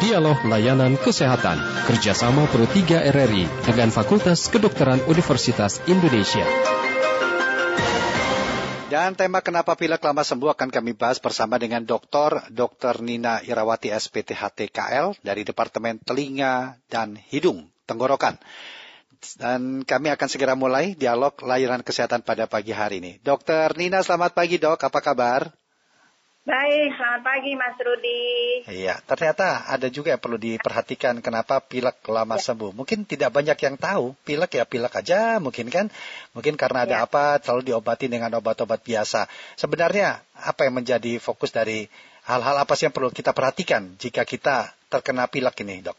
Dialog Layanan Kesehatan kerjasama Pro 3 RRI dengan Fakultas Kedokteran Universitas Indonesia. Dan tema kenapa pilek lama sembuh akan kami bahas bersama dengan Dr. Dr. Nina Irawati SPTHT KL dari Departemen Telinga dan Hidung Tenggorokan. Dan kami akan segera mulai dialog layanan kesehatan pada pagi hari ini. Dokter Nina, selamat pagi dok. Apa kabar? Baik, selamat pagi Mas Rudi. Iya, ternyata ada juga yang perlu diperhatikan kenapa pilek lama ya. sembuh. Mungkin tidak banyak yang tahu, pilek ya pilek aja mungkin kan. Mungkin karena ada ya. apa selalu diobati dengan obat-obat biasa. Sebenarnya apa yang menjadi fokus dari hal-hal apa sih yang perlu kita perhatikan jika kita terkena pilek ini, Dok?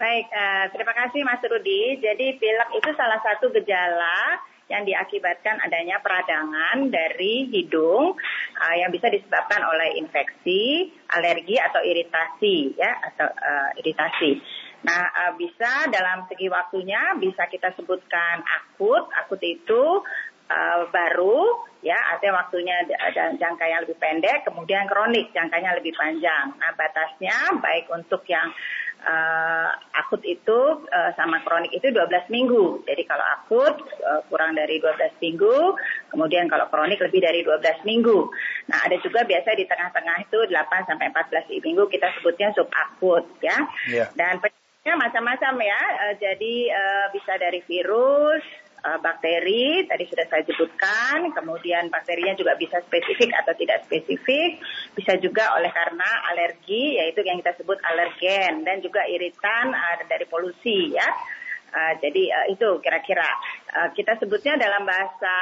Baik, uh, terima kasih Mas Rudi. Jadi pilek itu salah satu gejala yang diakibatkan adanya peradangan dari hidung uh, yang bisa disebabkan oleh infeksi, alergi atau iritasi ya atau uh, iritasi. Nah, uh, bisa dalam segi waktunya bisa kita sebutkan akut. Akut itu uh, baru ya artinya waktunya jangka yang lebih pendek, kemudian kronik jangkanya lebih panjang. Nah, batasnya baik untuk yang uh, akut itu uh, sama kronik itu 12 minggu. Jadi kalau akut uh, kurang dari 12 minggu, kemudian kalau kronik lebih dari 12 minggu. Nah, ada juga biasa di tengah-tengah itu 8 sampai 14 minggu kita sebutnya subakut ya. Yeah. Dan penyakitnya macam-macam ya. Uh, jadi uh, bisa dari virus, bakteri tadi sudah saya sebutkan, kemudian bakterinya juga bisa spesifik atau tidak spesifik, bisa juga oleh karena alergi yaitu yang kita sebut alergen dan juga iritan uh, dari polusi ya. Uh, jadi uh, itu kira-kira uh, kita sebutnya dalam bahasa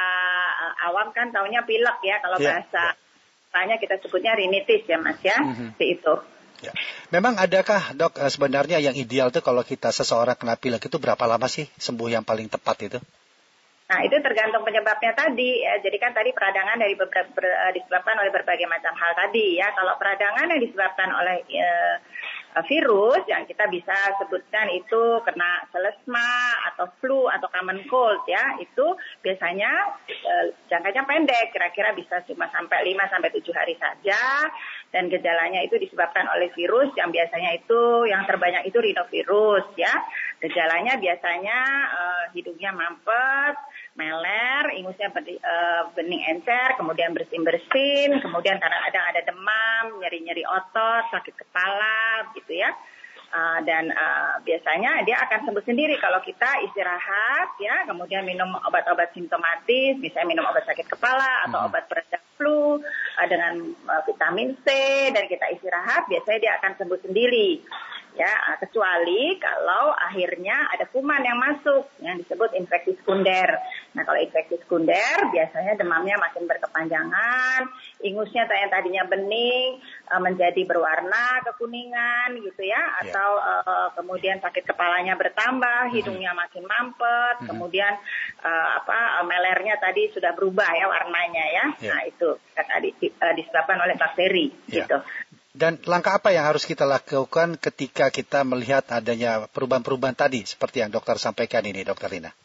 uh, awam kan tahunya pilek ya kalau yeah. bahasa tanya kita sebutnya rinitis ya mas ya mm-hmm. itu. Ya. Memang adakah dok sebenarnya yang ideal tuh kalau kita seseorang kena pilek itu berapa lama sih sembuh yang paling tepat itu? Nah, itu tergantung penyebabnya tadi. Ya. Jadi kan tadi peradangan dari ber, ber, uh, disebabkan oleh berbagai macam hal tadi ya. Kalau peradangan yang disebabkan oleh uh, virus yang kita bisa sebutkan itu kena selesma atau flu atau common cold ya itu biasanya uh, jangkanya pendek kira-kira bisa cuma sampai 5 sampai 7 hari saja dan gejalanya itu disebabkan oleh virus yang biasanya itu yang terbanyak itu rhinovirus ya gejalanya biasanya uh, hidungnya mampet meler, ingusnya uh, bening encer, kemudian bersin-bersin, kemudian kadang-kadang ada demam, nyeri-nyeri otot, sakit kepala, gitu ya. Uh, dan uh, biasanya dia akan sembuh sendiri kalau kita istirahat ya kemudian minum obat-obat simptomatis misalnya minum obat sakit kepala atau hmm. obat peredam flu uh, dengan uh, vitamin C dan kita istirahat biasanya dia akan sembuh sendiri ya kecuali kalau akhirnya ada kuman yang masuk yang disebut infeksi sekunder. Nah kalau infeksi sekunder biasanya demamnya makin berkepanjangan, ingusnya yang tadinya bening eh, menjadi berwarna kekuningan gitu ya, ya. atau uh, kemudian sakit kepalanya bertambah, hidungnya makin mampet, hmm. kemudian uh, apa melernya tadi sudah berubah ya warnanya ya. ya. Nah itu tadi disebabkan oleh bakteri ya. gitu. Dan langkah apa yang harus kita lakukan ketika kita melihat adanya perubahan-perubahan tadi seperti yang dokter sampaikan ini, dokter Lina?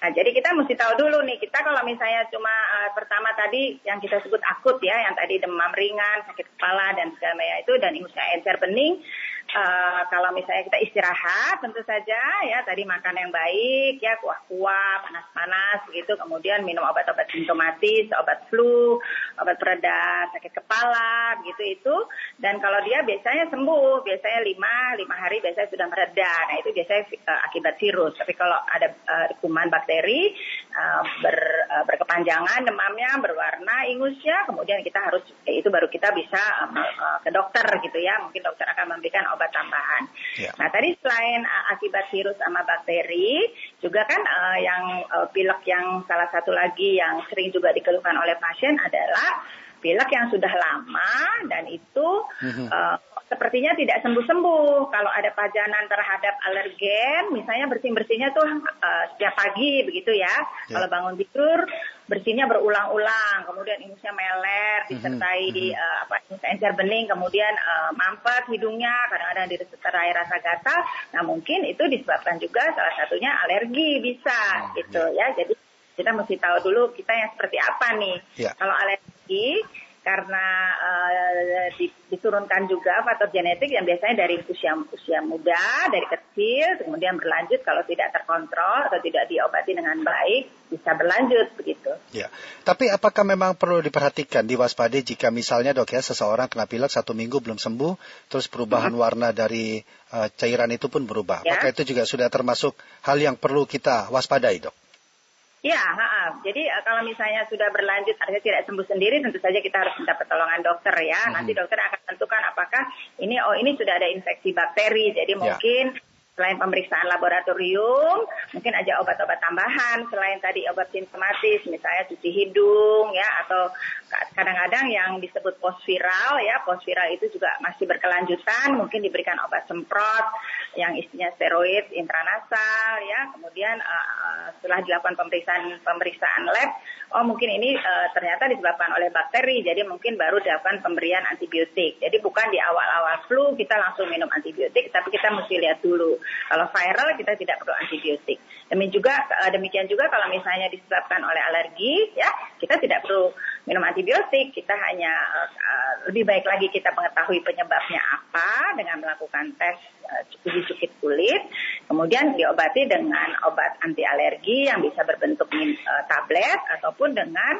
Nah, jadi kita mesti tahu dulu nih, kita kalau misalnya cuma uh, pertama tadi yang kita sebut akut ya, yang tadi demam ringan, sakit kepala dan segala itu dan ingusnya encer bening, Uh, kalau misalnya kita istirahat tentu saja ya tadi makan yang baik ya kuah-kuah panas-panas gitu kemudian minum obat-obat simptomatis obat flu obat pereda sakit kepala gitu itu. Dan kalau dia biasanya sembuh biasanya lima lima hari biasanya sudah mereda. Nah itu biasanya uh, akibat virus. Tapi kalau ada uh, kuman bakteri uh, ber, uh, berkepanjangan demamnya berwarna ingusnya kemudian kita harus itu baru kita bisa uh, ke dokter gitu ya. Mungkin dokter akan memberikan obat obat tambahan. Ya. Nah tadi selain uh, akibat virus sama bakteri, juga kan uh, yang uh, pilek yang salah satu lagi yang sering juga dikeluhkan oleh pasien adalah pilek yang sudah lama dan itu mm-hmm. uh, sepertinya tidak sembuh-sembuh. Kalau ada pajanan terhadap alergen, misalnya bersih-bersihnya tuh uh, setiap pagi begitu ya. Yeah. Kalau bangun tidur bersihnya berulang-ulang, kemudian ingusnya meler, mhm, disertai mm-hmm. uh, apa encer bening, kemudian uh, mampet hidungnya, kadang-kadang disertai rasa gatal. Nah mungkin itu disebabkan juga salah satunya alergi bisa oh, gitu yeah. ya. Jadi kita mesti tahu dulu kita yang seperti apa nih. Yeah. Kalau alergi karena uh, diturunkan juga faktor genetik yang biasanya dari usia usia muda, dari kecil, kemudian berlanjut kalau tidak terkontrol atau tidak diobati dengan baik bisa berlanjut begitu. Ya, tapi apakah memang perlu diperhatikan diwaspadai jika misalnya dok ya seseorang kena pilek satu minggu belum sembuh, terus perubahan hmm. warna dari uh, cairan itu pun berubah, ya. maka itu juga sudah termasuk hal yang perlu kita waspadai dok. Ya, ha jadi uh, kalau misalnya sudah berlanjut artinya tidak sembuh sendiri, tentu saja kita harus minta pertolongan dokter ya. Hmm. Nanti dokter akan tentukan apakah ini oh ini sudah ada infeksi bakteri, jadi ya. mungkin selain pemeriksaan laboratorium, mungkin ada obat-obat tambahan. Selain tadi obat simptomatis, misalnya cuci hidung ya atau kadang-kadang yang disebut post viral ya, post viral itu juga masih berkelanjutan, mungkin diberikan obat semprot yang isinya steroid intranasal ya, kemudian uh, setelah dilakukan pemeriksaan pemeriksaan lab, oh mungkin ini uh, ternyata disebabkan oleh bakteri, jadi mungkin baru dilakukan pemberian antibiotik. Jadi bukan di awal-awal flu kita langsung minum antibiotik, tapi kita mesti lihat dulu kalau viral kita tidak perlu antibiotik. Demikian juga eh, demikian juga kalau misalnya disebabkan oleh alergi ya, kita tidak perlu minum antibiotik, kita hanya uh, lebih baik lagi kita mengetahui penyebabnya apa dengan melakukan tes uh, uji cukit kulit, kemudian diobati dengan obat anti alergi yang bisa berbentuk tablet ataupun dengan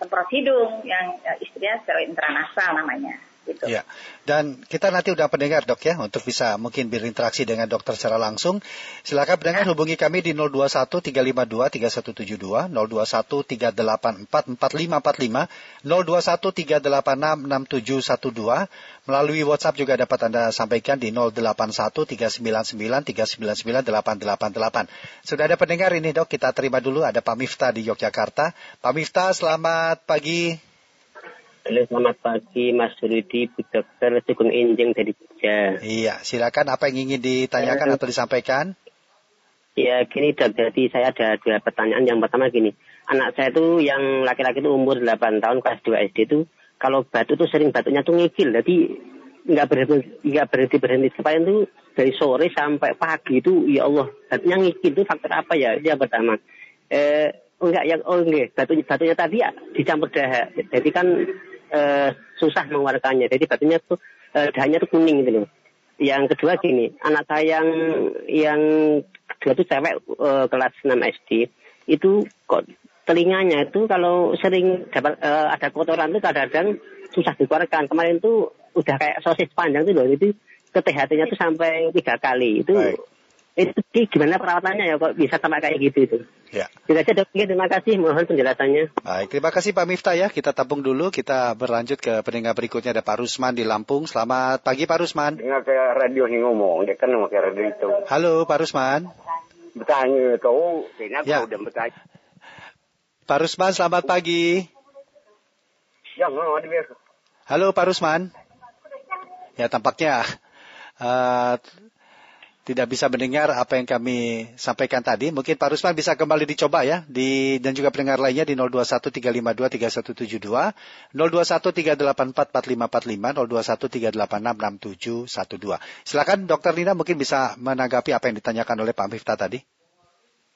semprot hidung yang istilahnya steroid intranasal namanya. Gitu. Ya. Dan kita nanti udah pendengar dok ya untuk bisa mungkin berinteraksi dengan dokter secara langsung. Silakan pendengar hubungi kami di 021 352 3172, 021 384 4545, 021 386 6712. Melalui WhatsApp juga dapat Anda sampaikan di 081 399 399 888. Sudah ada pendengar ini dok, kita terima dulu ada Pak Miftah di Yogyakarta. Pak Miftah, selamat pagi. Halo, selamat pagi Mas Rudi, Bu Dokter Sugeng Injeng dari Jogja. Iya, silakan. Apa yang ingin ditanyakan atau disampaikan? Ya, gini dok, jadi saya ada dua pertanyaan. Yang pertama gini, anak saya itu yang laki-laki itu umur 8 tahun, kelas 2 SD itu, kalau batu itu sering batunya tuh ngikil, jadi nggak berhenti nggak berhenti berhenti. Sepanjang itu dari sore sampai pagi itu ya Allah batunya ngikil itu faktor apa ya? Yang pertama. Eh enggak yang oh enggak. Batunya batunya tadi ya dicampur dahak. Jadi kan uh, susah mengeluarkannya. Jadi batunya tuh uh, dahannya tuh kuning gitu loh. Yang kedua gini, anak saya yang yang kedua tuh cewek uh, kelas 6 SD itu kok telinganya itu kalau sering dapat uh, ada kotoran tuh kadang-kadang susah dikeluarkan. Kemarin tuh udah kayak sosis panjang tuh loh, itu ke tuh sampai tiga kali. Itu itu gimana perawatannya ya kok bisa sama kayak gitu itu. Ya. Tidak aja dok, terima kasih mohon penjelasannya. Baik, terima kasih Pak Miftah ya. Kita tabung dulu, kita berlanjut ke pendengar berikutnya ada Pak Rusman di Lampung. Selamat pagi Pak Rusman. Dengar ke radio yang ngomong, dia kan pakai radio itu. Halo Pak Rusman. Bertanya kau, ya. udah bertanya. Pak Rusman, selamat pagi. Ya, Halo Pak Rusman. Ya tampaknya uh, tidak bisa mendengar apa yang kami sampaikan tadi. Mungkin Pak Rusman bisa kembali dicoba ya di dan juga pendengar lainnya di 0213523172, 0213844545, 0213866712. Silakan Dokter Nina mungkin bisa menanggapi apa yang ditanyakan oleh Pak Miftah tadi.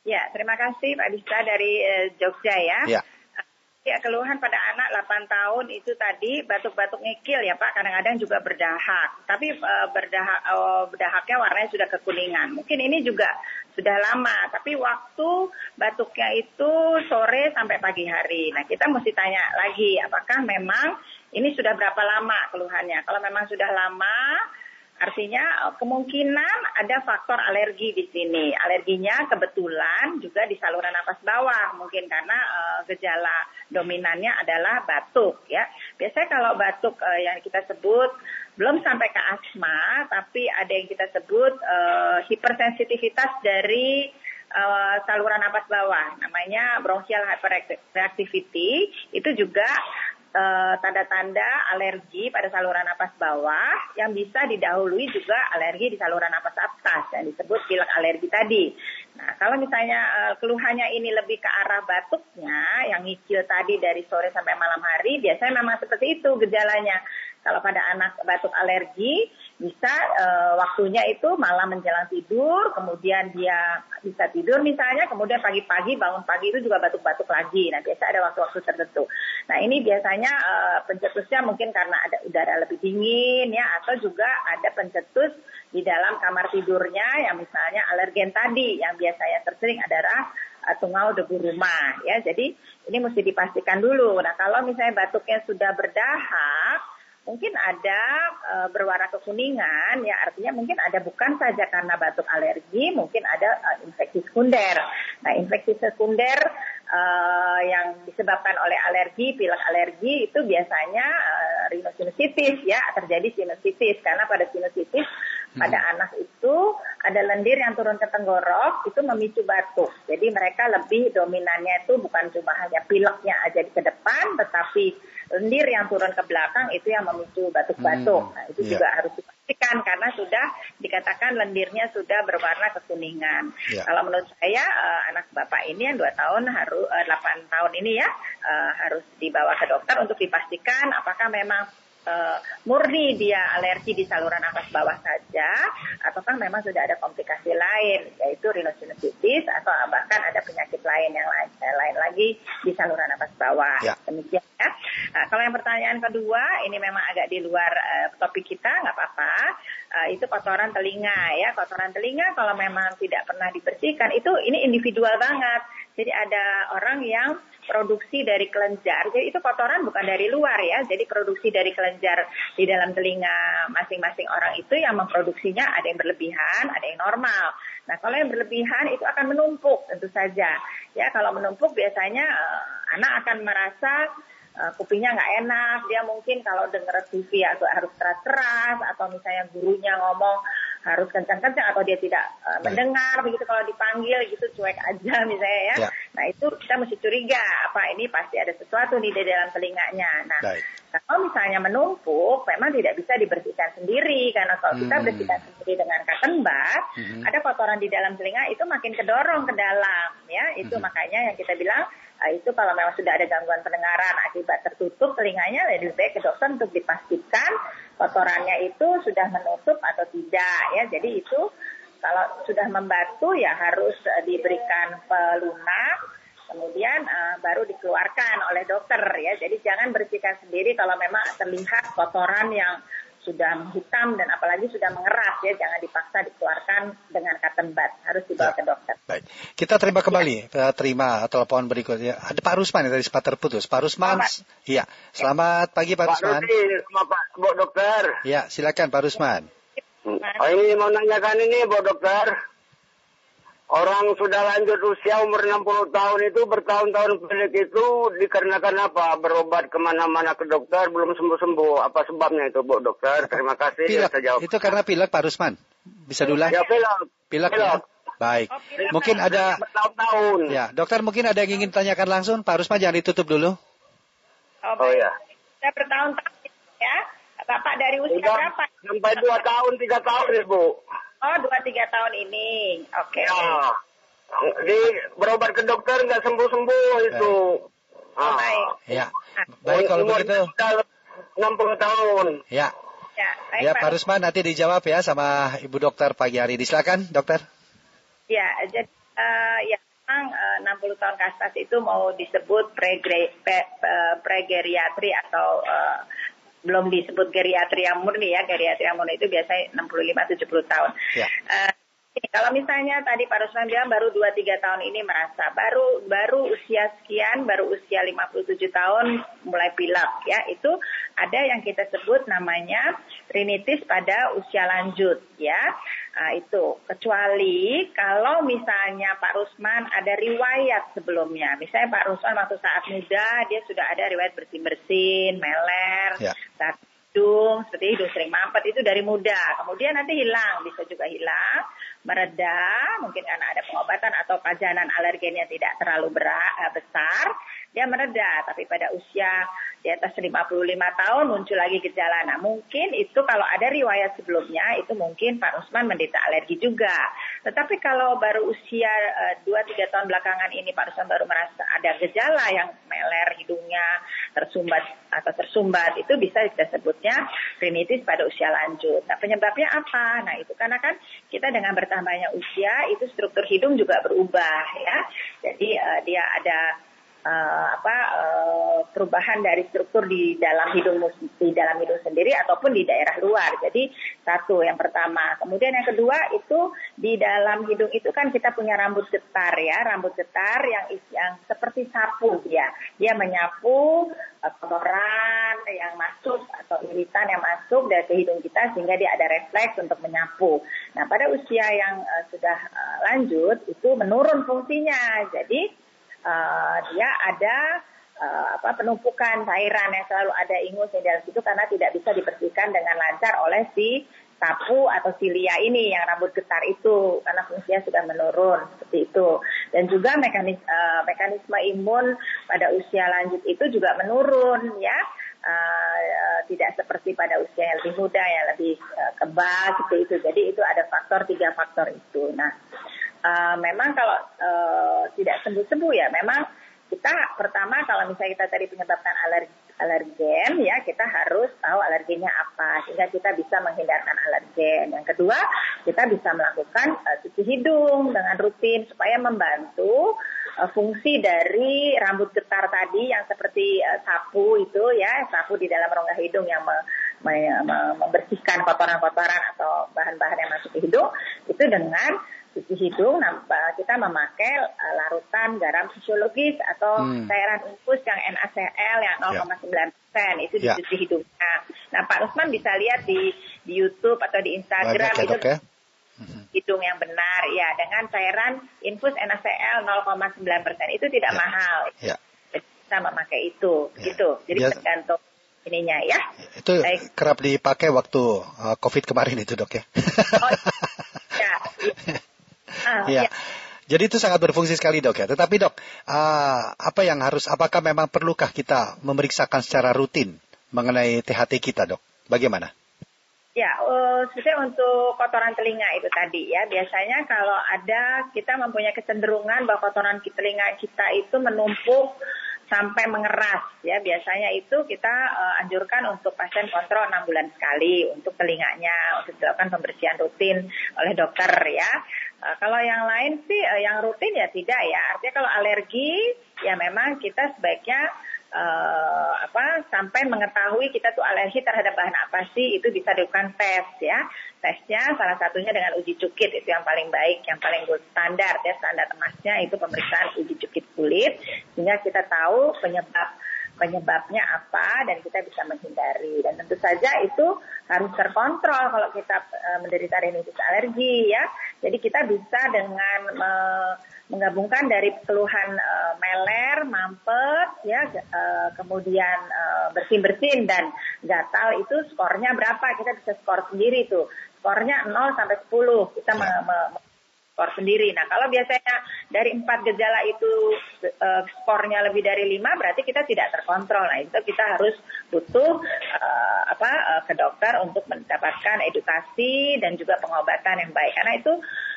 Ya, terima kasih Pak Dista dari uh, Jogja ya. Ya. Ya, keluhan pada anak 8 tahun itu tadi batuk-batuk ngikil ya Pak, kadang-kadang juga berdahak. Tapi uh, berdahak, uh, berdahaknya warnanya sudah kekuningan. Mungkin ini juga sudah lama, tapi waktu batuknya itu sore sampai pagi hari. Nah, kita mesti tanya lagi, apakah memang ini sudah berapa lama keluhannya? Kalau memang sudah lama, Artinya eh, kemungkinan ada faktor alergi di sini. Alerginya kebetulan juga di saluran napas bawah, mungkin karena uh, gejala dominannya adalah batuk ya. Biasanya kalau batuk uh, yang kita sebut belum sampai ke asma, tapi ada yang kita sebut uh, hipersensitivitas dari uh, saluran napas bawah, namanya bronchial hyperreactivity. Itu juga tanda-tanda uh, alergi pada saluran napas bawah yang bisa didahului juga alergi di saluran napas atas yang disebut pilek alergi tadi. Nah, kalau misalnya uh, keluhannya ini lebih ke arah batuknya yang ngicil tadi dari sore sampai malam hari, biasanya memang seperti itu gejalanya. Kalau pada anak batuk alergi bisa e, waktunya itu malam menjelang tidur, kemudian dia bisa tidur misalnya, kemudian pagi-pagi bangun pagi itu juga batuk-batuk lagi. Nah biasa ada waktu-waktu tertentu. Nah ini biasanya e, pencetusnya mungkin karena ada udara lebih dingin ya, atau juga ada pencetus di dalam kamar tidurnya yang misalnya alergen tadi yang biasanya tersering adalah uh, tungau debu rumah ya. Jadi ini mesti dipastikan dulu. Nah kalau misalnya batuknya sudah berdahak mungkin ada e, berwarna kekuningan ya artinya mungkin ada bukan saja karena batuk alergi mungkin ada e, infeksi sekunder nah infeksi sekunder e, yang disebabkan oleh alergi pilek alergi itu biasanya e, rhinosinusitis ya terjadi sinusitis karena pada sinusitis hmm. pada anak itu ada lendir yang turun ke tenggorok itu memicu batuk jadi mereka lebih dominannya itu bukan cuma hanya pileknya aja di ke depan tetapi lendir yang turun ke belakang itu yang memicu batuk-batuk. Hmm, nah, itu yeah. juga harus dipastikan karena sudah dikatakan lendirnya sudah berwarna kekuningan. Yeah. Kalau menurut saya uh, anak bapak ini yang dua tahun harus uh, 8 tahun ini ya uh, harus dibawa ke dokter untuk dipastikan apakah memang uh, murni dia alergi di saluran nafas bawah saja, ataukah memang sudah ada komplikasi lain, yaitu rhinosinusitis atau bahkan ada penyakit lain yang lain, eh, lain lagi di saluran nafas bawah. Ya. Demikian ya. Nah, kalau yang pertanyaan kedua, ini memang agak di luar uh, topik kita, nggak apa-apa. Uh, itu kotoran telinga ya, kotoran telinga kalau memang tidak pernah dibersihkan itu ini individual banget. Jadi ada orang yang produksi dari kelenjar. Jadi itu kotoran bukan dari luar ya. Jadi produksi dari kelenjar di dalam telinga masing-masing orang itu yang memproduksinya ada yang berlebihan, ada yang normal. Nah, kalau yang berlebihan itu akan menumpuk tentu saja. Ya, kalau menumpuk biasanya uh, anak akan merasa uh, kupingnya nggak enak. Dia mungkin kalau dengar TV atau harus keras-keras atau misalnya gurunya ngomong harus kencang-kencang atau dia tidak uh, mendengar begitu kalau dipanggil gitu cuek aja misalnya ya. ya. Nah itu kita mesti curiga apa ini pasti ada sesuatu nih di dalam telinganya. Nah Baik. kalau misalnya menumpuk memang tidak bisa dibersihkan sendiri karena kalau hmm. kita bersihkan sendiri dengan cotton bud hmm. ada kotoran di dalam telinga itu makin kedorong ke dalam ya itu hmm. makanya yang kita bilang Nah, itu kalau memang sudah ada gangguan pendengaran akibat tertutup telinganya lebih baik ke dokter untuk dipastikan kotorannya itu sudah menutup atau tidak ya. Jadi itu kalau sudah membatu ya harus uh, diberikan pelunak kemudian uh, baru dikeluarkan oleh dokter ya. Jadi jangan bersihkan sendiri kalau memang terlihat kotoran yang sudah hitam dan apalagi sudah mengeras ya jangan dipaksa dikeluarkan dengan cotton bud harus dibawa ya. ke dokter. Baik. Kita terima kembali ya. terima telepon berikutnya. Ada Pak Rusman yang tadi sempat terputus. Pak Rusman. Iya. Selamat pagi Pak, Pak Rusman. Pak Pak Bu Dokter. Ya, silakan Pak Rusman. Oh, ini mau nanyakan ini Bu Dokter. Orang sudah lanjut usia umur 60 tahun itu bertahun-tahun pilek itu dikarenakan apa? Berobat ke mana-mana ke dokter belum sembuh-sembuh. Apa sebabnya itu Bu Dokter? Terima kasih. Pilek. jawab. Itu karena pilek Pak Rusman. Bisa dulu? Ya pilek. Pilek. pilek. Ya? Baik. Oh, mungkin ada bertahun-tahun. Ya, dokter mungkin ada yang ingin tanyakan langsung. Pak Rusman jangan ditutup dulu. Oh, oh ya. Sudah bertahun-tahun ya. Bapak dari usia Udah, berapa? Sampai dua tahun, tiga tahun ya Bu. Oh, dua tiga tahun ini. Oke. Okay. Ya. Di berobat ke dokter nggak sembuh sembuh itu. Oh, ah. baik. Ya. Baik kalau begitu. 60 tahun. Ya. Ya, baik, ya Pak Rusman nanti dijawab ya sama Ibu Dokter pagi hari ini. Silakan, Dokter. Ya, jadi uh, ya memang uh, 60 tahun ke atas itu mau disebut pregeriatri atau uh, belum disebut geriatria murni ya geriatria murni itu biasanya 65-70 tahun. Ya. Uh, kalau misalnya tadi Pak Rusman bilang baru 2-3 tahun ini merasa baru baru usia sekian, baru usia 57 tahun mulai pilek ya, itu ada yang kita sebut namanya rinitis pada usia lanjut ya. Nah, itu kecuali kalau misalnya Pak Rusman ada riwayat sebelumnya. Misalnya Pak Rusman waktu saat muda dia sudah ada riwayat bersin-bersin, meler, ya. saat hidung, seperti hidung sering mampet itu dari muda. Kemudian nanti hilang, bisa juga hilang mereda, mungkin karena ada pengobatan atau pajanan alergennya tidak terlalu berat, uh, besar. Dia mereda, tapi pada usia di atas 55 tahun muncul lagi gejala. Nah, mungkin itu kalau ada riwayat sebelumnya itu mungkin Pak Usman menderita alergi juga. Tetapi kalau baru usia eh, 2-3 tahun belakangan ini Pak Usman baru merasa ada gejala yang meler hidungnya tersumbat atau tersumbat itu bisa kita sebutnya rinitis pada usia lanjut. Nah, penyebabnya apa? Nah, itu karena kan kita dengan bertambahnya usia itu struktur hidung juga berubah ya. Jadi uh, dia ada uh, apa uh, perubahan dari struktur di dalam hidung di dalam hidung sendiri ataupun di daerah luar. Jadi satu yang pertama. Kemudian yang kedua itu di dalam hidung itu kan kita punya rambut getar ya, rambut getar yang yang seperti sapu ya. Dia menyapu uh, kotoran yang masuk atau iritan yang masuk dari ke hidung kita sehingga dia ada refleks untuk menyapu. Nah, pada usia yang uh, sudah uh, lanjut itu menurun fungsinya. Jadi uh, dia ada uh, apa penumpukan cairan yang selalu ada ingus di dalam situ karena tidak bisa dibersihkan dengan lancar oleh si sapu atau silia ini yang rambut getar itu karena fungsinya sudah menurun seperti itu. Dan juga mekanis, uh, mekanisme imun pada usia lanjut itu juga menurun ya. Uh, tidak seperti pada usia yang lebih muda yang lebih uh, kebal seperti itu. Jadi itu ada faktor tiga faktor itu. Nah uh, memang kalau uh, tidak sembuh-sembuh ya memang kita pertama kalau misalnya kita tadi menyebabkan alergi alergen ya kita harus tahu alerginya apa sehingga kita bisa menghindarkan alergen. Yang kedua kita bisa melakukan uh, cuci hidung dengan rutin supaya membantu uh, fungsi dari rambut getar tadi yang seperti uh, sapu itu ya sapu di dalam rongga hidung yang me, me, me, membersihkan kotoran-kotoran atau bahan-bahan yang masuk ke hidung itu dengan cuci hidung nampak kita memakai uh, larutan garam fisiologis atau hmm. cairan infus yang NaCl yang 0,9 ya. persen itu ya. dicuci hidungnya. Nah Pak Usman bisa lihat di di YouTube atau di Instagram itu ya? Hmm. hidung yang benar ya dengan cairan infus NaCl 0,9 persen itu tidak ya. mahal. Ya. Kita memakai itu ya. gitu. Jadi tergantung ininya ya. Itu Baik. kerap dipakai waktu uh, COVID kemarin itu dok ya. Oh, ya. Ah, ya. Jadi itu sangat berfungsi sekali dok ya. Tetapi dok, uh, apa yang harus, apakah memang perlukah kita memeriksakan secara rutin mengenai THT kita dok? Bagaimana? Ya, uh, sebetulnya untuk kotoran telinga itu tadi ya, biasanya kalau ada kita mempunyai kecenderungan bahwa kotoran telinga kita itu menumpuk sampai mengeras ya biasanya itu kita uh, anjurkan untuk pasien kontrol enam bulan sekali untuk telinganya untuk dilakukan pembersihan rutin oleh dokter ya kalau yang lain sih uh, yang rutin ya tidak ya. Artinya kalau alergi ya memang kita sebaiknya uh, apa sampai mengetahui kita tuh alergi terhadap bahan apa sih itu bisa dilakukan tes ya. Tesnya salah satunya dengan uji cukit itu yang paling baik yang paling standar ya standar emasnya itu pemeriksaan uji cukit kulit. Sehingga kita tahu penyebab penyebabnya apa dan kita bisa menghindari dan tentu saja itu harus terkontrol kalau kita uh, menderita rinitis alergi ya jadi kita bisa dengan uh, menggabungkan dari keluhan uh, meler, mampet, ya, uh, kemudian uh, bersin-bersin dan gatal itu skornya berapa? Kita bisa skor sendiri tuh. Skornya 0 sampai 10. Kita me, skor sendiri. Nah, kalau biasanya dari empat gejala itu uh, skornya lebih dari lima, berarti kita tidak terkontrol. Nah, itu kita harus butuh uh, apa uh, ke dokter untuk mendapatkan edukasi dan juga pengobatan yang baik. Karena itu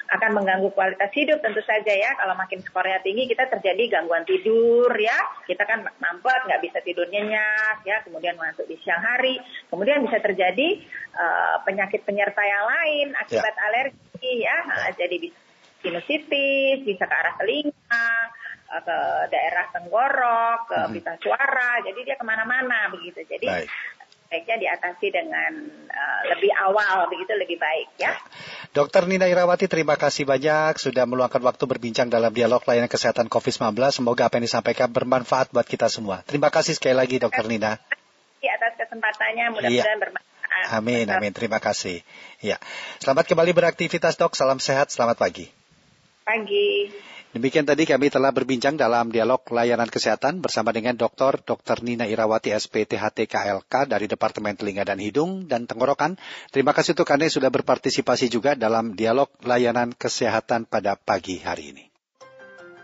akan mengganggu kualitas hidup tentu saja ya. Kalau makin skornya tinggi kita terjadi gangguan tidur ya. Kita kan mampet, nggak bisa tidur nyenyak ya. Kemudian masuk di siang hari. Kemudian bisa terjadi uh, penyakit penyerta yang lain akibat ya. alergi ya. Nah, jadi bisa sinusitis, bisa ke arah telinga, eh, ke daerah tenggorok, ke hmm. pita suara. Jadi dia ke mana-mana begitu. Jadi Baik baiknya diatasi dengan uh, lebih awal begitu lebih baik ya. Dokter Nina Irawati terima kasih banyak sudah meluangkan waktu berbincang dalam dialog layanan kesehatan COVID-19. Semoga apa yang disampaikan bermanfaat buat kita semua. Terima kasih sekali lagi Dokter Nina. atas kesempatannya mudah-mudahan iya. bermanfaat. Amin, amin. Terima kasih. Ya. Selamat kembali beraktivitas, Dok. Salam sehat, selamat pagi. Pagi. Demikian tadi kami telah berbincang dalam dialog layanan kesehatan bersama dengan Dr. Dr. Nina Irawati SPTHT KLK dari Departemen Telinga dan Hidung dan Tenggorokan. Terima kasih untuk Anda yang sudah berpartisipasi juga dalam dialog layanan kesehatan pada pagi hari ini.